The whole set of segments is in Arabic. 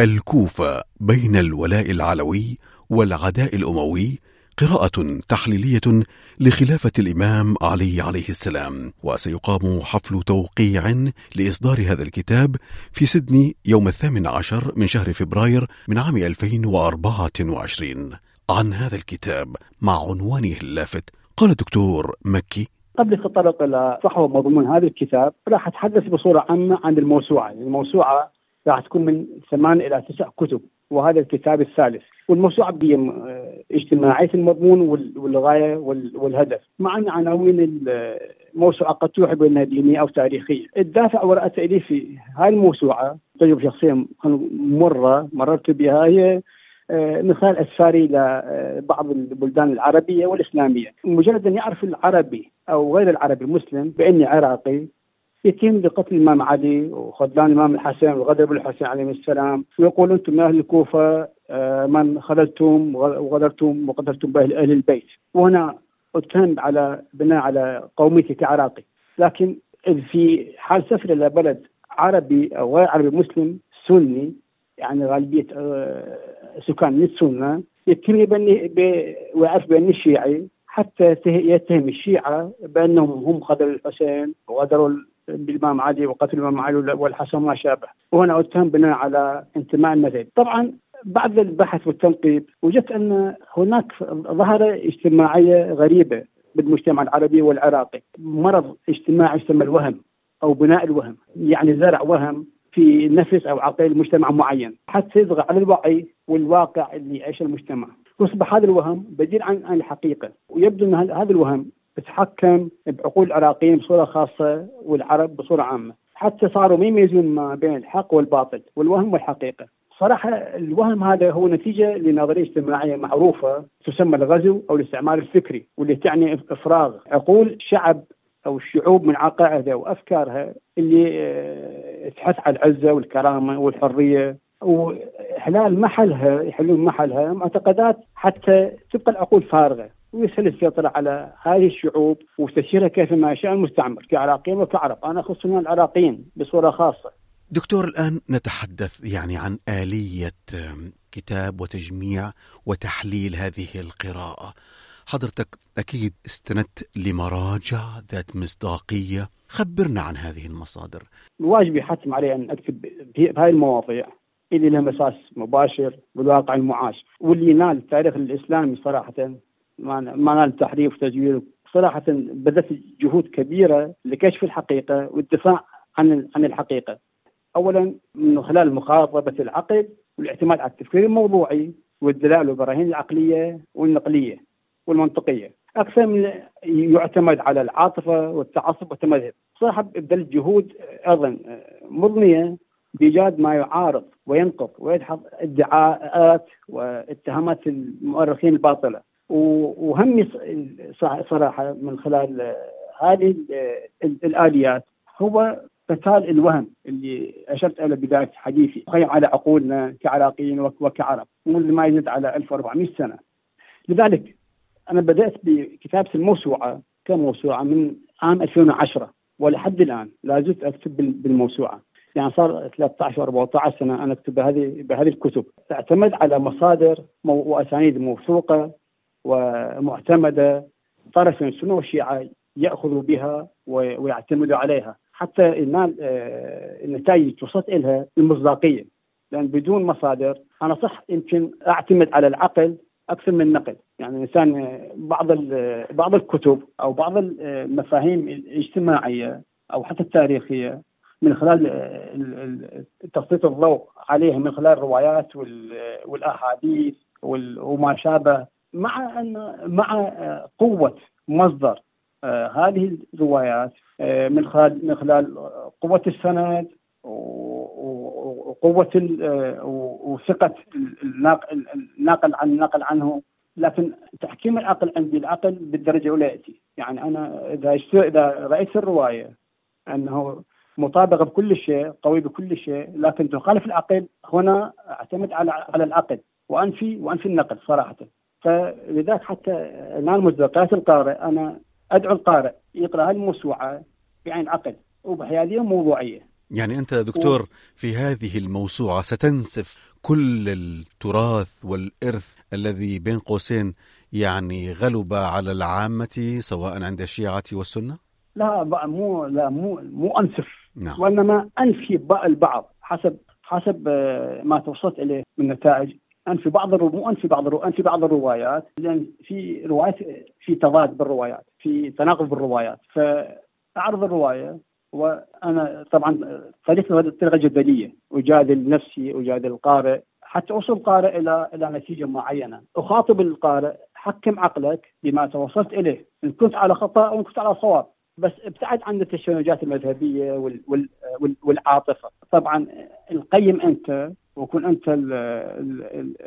الكوفة بين الولاء العلوي والعداء الأموي قراءة تحليلية لخلافة الإمام علي عليه السلام وسيقام حفل توقيع لإصدار هذا الكتاب في سيدني يوم الثامن عشر من شهر فبراير من عام 2024 عن هذا الكتاب مع عنوانه اللافت قال الدكتور مكي قبل التطرق إلى صحوة مضمون هذا الكتاب راح أتحدث بصورة عامة عن الموسوعة، الموسوعة راح تكون من ثمان إلى تسع كتب وهذا الكتاب الثالث. والموسوعة بي اجتماعية المضمون والغاية والهدف. مع ان عناوين الموسوعه قد توحي بأنها دينية أو تاريخية. الدافع وراء تاليف هذه الموسوعة تجربة شخصية مرة مررت بها هي من خلال أسفاري إلى بعض البلدان العربية والإسلامية، مجرد أن يعرف العربي أو غير العربي المسلم بأني عراقي يتم بقتل الإمام علي وخذلان الإمام الحسن وغدر بالحسين عليه السلام. ويقول أنتم يا أهل الكوفه من خذلتم وغدرتم وقتلتم باهل البيت. وهنا أتهم على بناء على قوميتي كعراقي. لكن في حال سفر إلى بلد عربي أو غير عربي مسلم سني يعني غالبية سكان السنة يتم ويعرف باني شيعي حتى يتهم الشيعة بأنهم هم خذلوا الحسين وغدروا بالإمام علي وقتل الإمام علي والحسن وما شابه. وهنا أتهم بناء على انتماء المذهب. طبعا بعد البحث والتنقيب وجدت أن هناك ظاهرة اجتماعية غريبة بالمجتمع العربي والعراقي. مرض اجتماعي يسمى الوهم أو بناء الوهم يعني زرع وهم في نفس أو عقل مجتمع معين حتى يطغى على الوعي والواقع اللي يعيشه المجتمع. يصبح هذا الوهم بديل عن عن الحقيقة. ويبدو أن هذا الوهم يتحكم بعقول العراقيين بصورة خاصة والعرب بصورة عامة. حتى صاروا ما يميزون ما بين الحق والباطل والوهم والحقيقة. صراحة الوهم هذا هو نتيجة لنظرية اجتماعية معروفة تسمى الغزو أو الاستعمار الفكري واللي تعني إفراغ. عقول الشعب أو الشعوب من عقائدها وأفكارها اللي تحث على العزة والكرامة والحرية. وإحلال محلها يحلون محلها معتقدات حتى تبقى العقول فارغة. ويسهل السيطرة على هذه الشعوب وتسييرها كيفما يشاء المستعمر كعراقيين وكعرب أنا أخص هنا العراقيين بصورة خاصة. دكتور الآن نتحدث يعني عن آلية كتاب وتجميع وتحليل هذه القراءة. حضرتك أكيد استندت لمراجع ذات مصداقية. خبرنا عن هذه المصادر. واجبي حتم علي أن أكتب بهذه المواضيع اللي لها مساس مباشر بالواقع المعاش. واللي نال التاريخ الإسلامي صراحة ما نال تحريف وتزوير صراحة بذلت جهود كبيرة لكشف الحقيقة والدفاع عن عن الحقيقة. أولا من خلال مخاطبة العقل والاعتماد على التفكير الموضوعي والدلائل والبراهين العقلية والنقلية والمنطقية. أكثر من يعتمد على العاطفة والتعصب والتمذهب. صراحة بذلت جهود أيضا مضنية بإيجاد ما يعارض وينقض ويدحض ادعاءات واتهامات المؤرخين الباطلة. وهمي صراحة من خلال هذه الآليات هو قتال الوهم اللي أشرت إلى بداية حديثي خيم على عقولنا كعراقيين وكعرب منذ ما يزيد على 1400 سنة. لذلك أنا بدأت بكتابة الموسوعة كموسوعة من عام 2010 ولحد الآن لا زلت أكتب بالموسوعة. يعني صار 13 14 سنة أنا أكتب بهذه بهذه الكتب. تعتمد على مصادر وأسانيد موثوقة ومعتمدة طرف السنة والشيعة يأخذوا بها ويعتمدوا عليها. حتى ينال النتائج توصلت لها المصداقية. لأن بدون مصادر أنا صح يمكن أعتمد على العقل أكثر من النقل. يعني الإنسان بعض بعض الكتب أو بعض المفاهيم الاجتماعية أو حتى التاريخية من خلال تسليط الضوء عليها من خلال الروايات والأحاديث وما شابه مع ان مع قوة مصدر هذه الروايات من خلال من خلال قوة السند وقوه وثقة الناقل عن النقل عنه. لكن تحكيم العقل عندي العقل بالدرجة الأولى يأتي. يعني أنا إذا إذا رأيت في الرواية أنه مطابقة بكل شيء قوي بكل شيء لكن تخالف العقل هنا أعتمد على على العقل. وأنفي وأنفي النقل صراحة. فلذلك حتى الآن مصداقيات القارئ أنا أدعو القارئ يقرأ الموسوعة بعين العقل وبحياديه موضوعية يعني أنت دكتور في هذه الموسوعة ستنسف كل التراث والإرث الذي بين قوسين يعني غلب على العامة سواء عند الشيعة والسنة؟ لا مو لا مو مو أنسف نعم. وإنما انفي البعض حسب حسب آه، ما توصلت إليه من نتائج انفي بعض مو انفي بعض انفي بعض الروايات لأن في روايات في تضاد بالروايات في تناقض بالروايات. فأعرض الرواية وأنا طبعا طريقة الطريقة جدليه أجادل نفسي أجادل القارئ حتى أوصل القارئ إلى إلى نتيجة معينة. أخاطب القارئ حكم عقلك بما توصلت إليه إن كنت على خطأ أو إن كنت على صواب. بس ابتعد عن التشنجات المذهبية وال وال والعاطفة. طبعا القيم أنت وكون أنت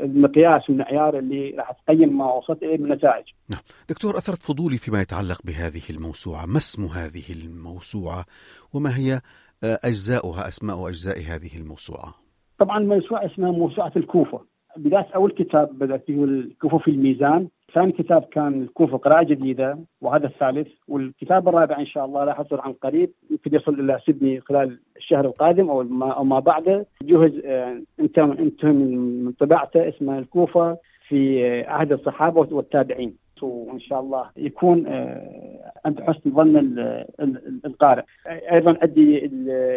المقياس والمعيار اللي راح تقيم ما وصلت إليه من نتائج. نعم، دكتور أثرت فضولي فيما يتعلق بهذه الموسوعة، ما اسم هذه الموسوعة؟ وما هي آه، أجزاؤها أسماء أجزاء هذه الموسوعة؟ طبعا الموسوعة اسمها موسوعة الكوفة، بداية أول كتاب بدأت فيه في الميزان. ثاني كتاب كان الكوفة قراءة جديدة وهذا الثالث. والكتاب الرابع إن شاء الله راح يصدر عن قريب يمكن يصل إلى سيدني خلال الشهر القادم أو ما, أو ما بعده. جهز آه، أنت أنت من طباعته اسمه الكوفة في آه، عهد الصحابة والتابعين. وإن شاء الله يكون آه، عند حسن ظن القارئ. أيضا عندي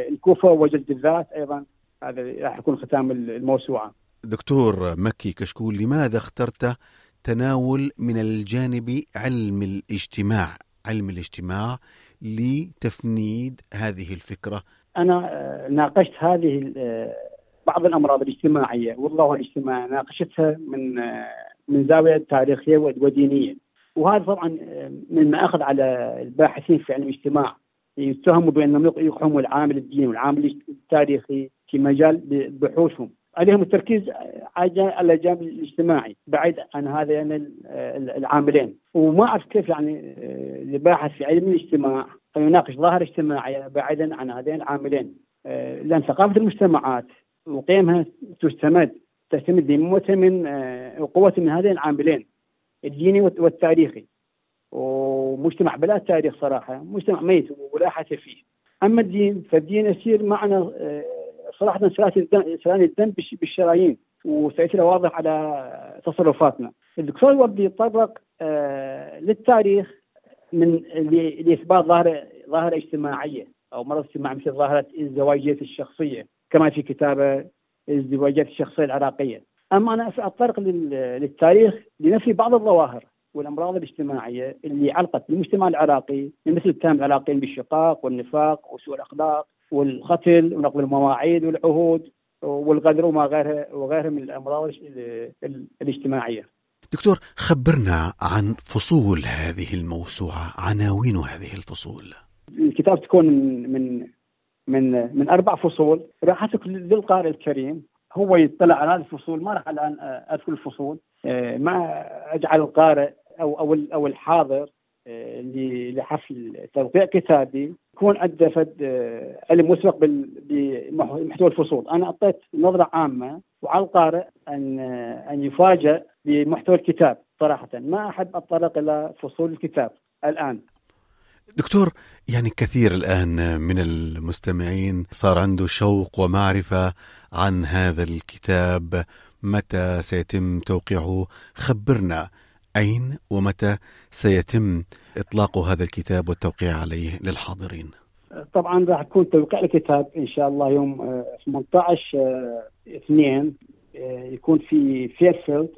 الكوفة وجلد الذات أيضا هذا راح يكون ختام الموسوعة. دكتور مكي كشكول لماذا اخترت تناول من الجانب علم الاجتماع علم الاجتماع لتفنيد هذه الفكرة؟ أنا آه، ناقشت هذه آه، بعض الأمراض الاجتماعية. والله الاجتماعي ناقشتها من آه، من زاوية تاريخية ودينية. وهذا طبعا مما أخذ على الباحثين في علم الاجتماع. يتهموا بأنهم يقحموا العامل الديني والعامل التاريخي في مجال بحوثهم. عليهم التركيز على الجانب الاجتماعي بعيد عن هذين العاملين. وما أعرف كيف يعني اللي باحث في علم الاجتماع يناقش ظاهره اجتماعيه بعيدا عن هذين العاملين. آه، لأن ثقافة المجتمعات وقيمها تستمد تعتمد بموتها من آه، وقوة من هذين العاملين الديني والتاريخي. ومجتمع بلا تاريخ صراحة مجتمع ميت ولا حتى فيه. أما الدين فالدين يسير معنا آه، صراحة سلالة الدم بالشرايين وتاثيرها واضح على تصرفاتنا. الدكتور الوردي يتطرق آه للتاريخ من لاثبات ظاهره ظاهرة اجتماعية أو مرض اجتماعي مثل ظاهرة الزواجية الشخصية كما في كتابة الزواجية الشخصية العراقية. أما أنا اتطرق للتاريخ لنفي بعض الظواهر والأمراض الاجتماعية اللي علقت بالمجتمع العراقي مثل اتهام العراقيين بالشقاق والنفاق وسوء الأخلاق والقتل ونقض المواعيد والعهود والغدر وما غيرها وغيرها من الأمراض الاجتماعية. دكتور خبرنا عن فصول هذه الموسوعة، عناوين هذه الفصول. الكتاب تكون من من من من أربع فصول راح اترك للقارئ الكريم هو يطلع على هذه الفصول ما راح الآن أدخل الفصول ما أجعل القارئ أو أو أو الحاضر لحفل توقيع كتابي يكون عنده فد آه، علم مسبق بمحتوى الفصول، أنا أعطيت نظرة عامة وعلى القارئ أن آه، أن يفاجئ بمحتوى الكتاب صراحة، ما أحب أتطرق إلى فصول الكتاب الآن. دكتور يعني كثير الآن من المستمعين صار عنده شوق ومعرفة عن هذا الكتاب متى سيتم توقيعه؟ خبرنا أين ومتى سيتم إطلاق هذا الكتاب والتوقيع عليه للحاضرين؟ طبعا راح يكون توقيع الكتاب إن شاء الله يوم 18 آه، 2 آه، آه، يكون في فيرفيلد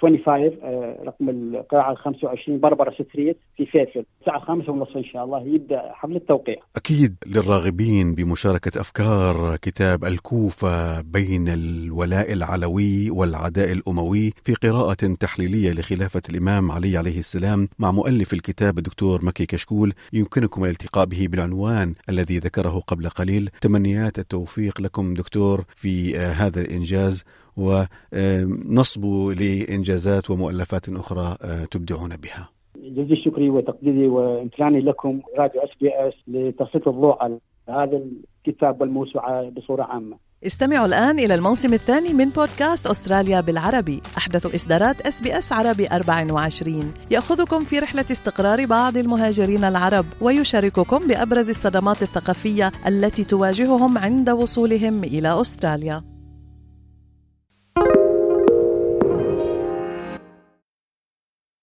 25 آه، رقم القاعة 25 Barbara Street في فيرفيلد الساعة 5 ونص إن شاء الله يبدأ حفل التوقيع. أكيد للراغبين بمشاركة أفكار كتاب الكوفة بين الولاء العلوي والعداء الأموي في قراءة تحليلية لخلافة الإمام علي عليه السلام مع مؤلف الكتاب الدكتور مكي كشكول. يمكنكم الالتقاء به بالعنوان الذي ذكره قبل قليل. تمنيات التوفيق لكم دكتور في آه، هذا الإنجاز. ونصبو لإنجازات ومؤلفات أخرى آه، تبدعون بها. جزيل شكري وتقديري وامتناني لكم راديو إس بي إس لتسليط الضوء على هذا الكتاب والموسوعة بصورة عامة. استمعوا الآن إلى الموسم الثاني من بودكاست أستراليا بالعربي. أحدث إصدارات إس بي إس عربي 24 يأخذكم في رحلة استقرار بعض المهاجرين العرب ويشارككم بأبرز الصدمات الثقافية التي تواجههم عند وصولهم إلى أستراليا.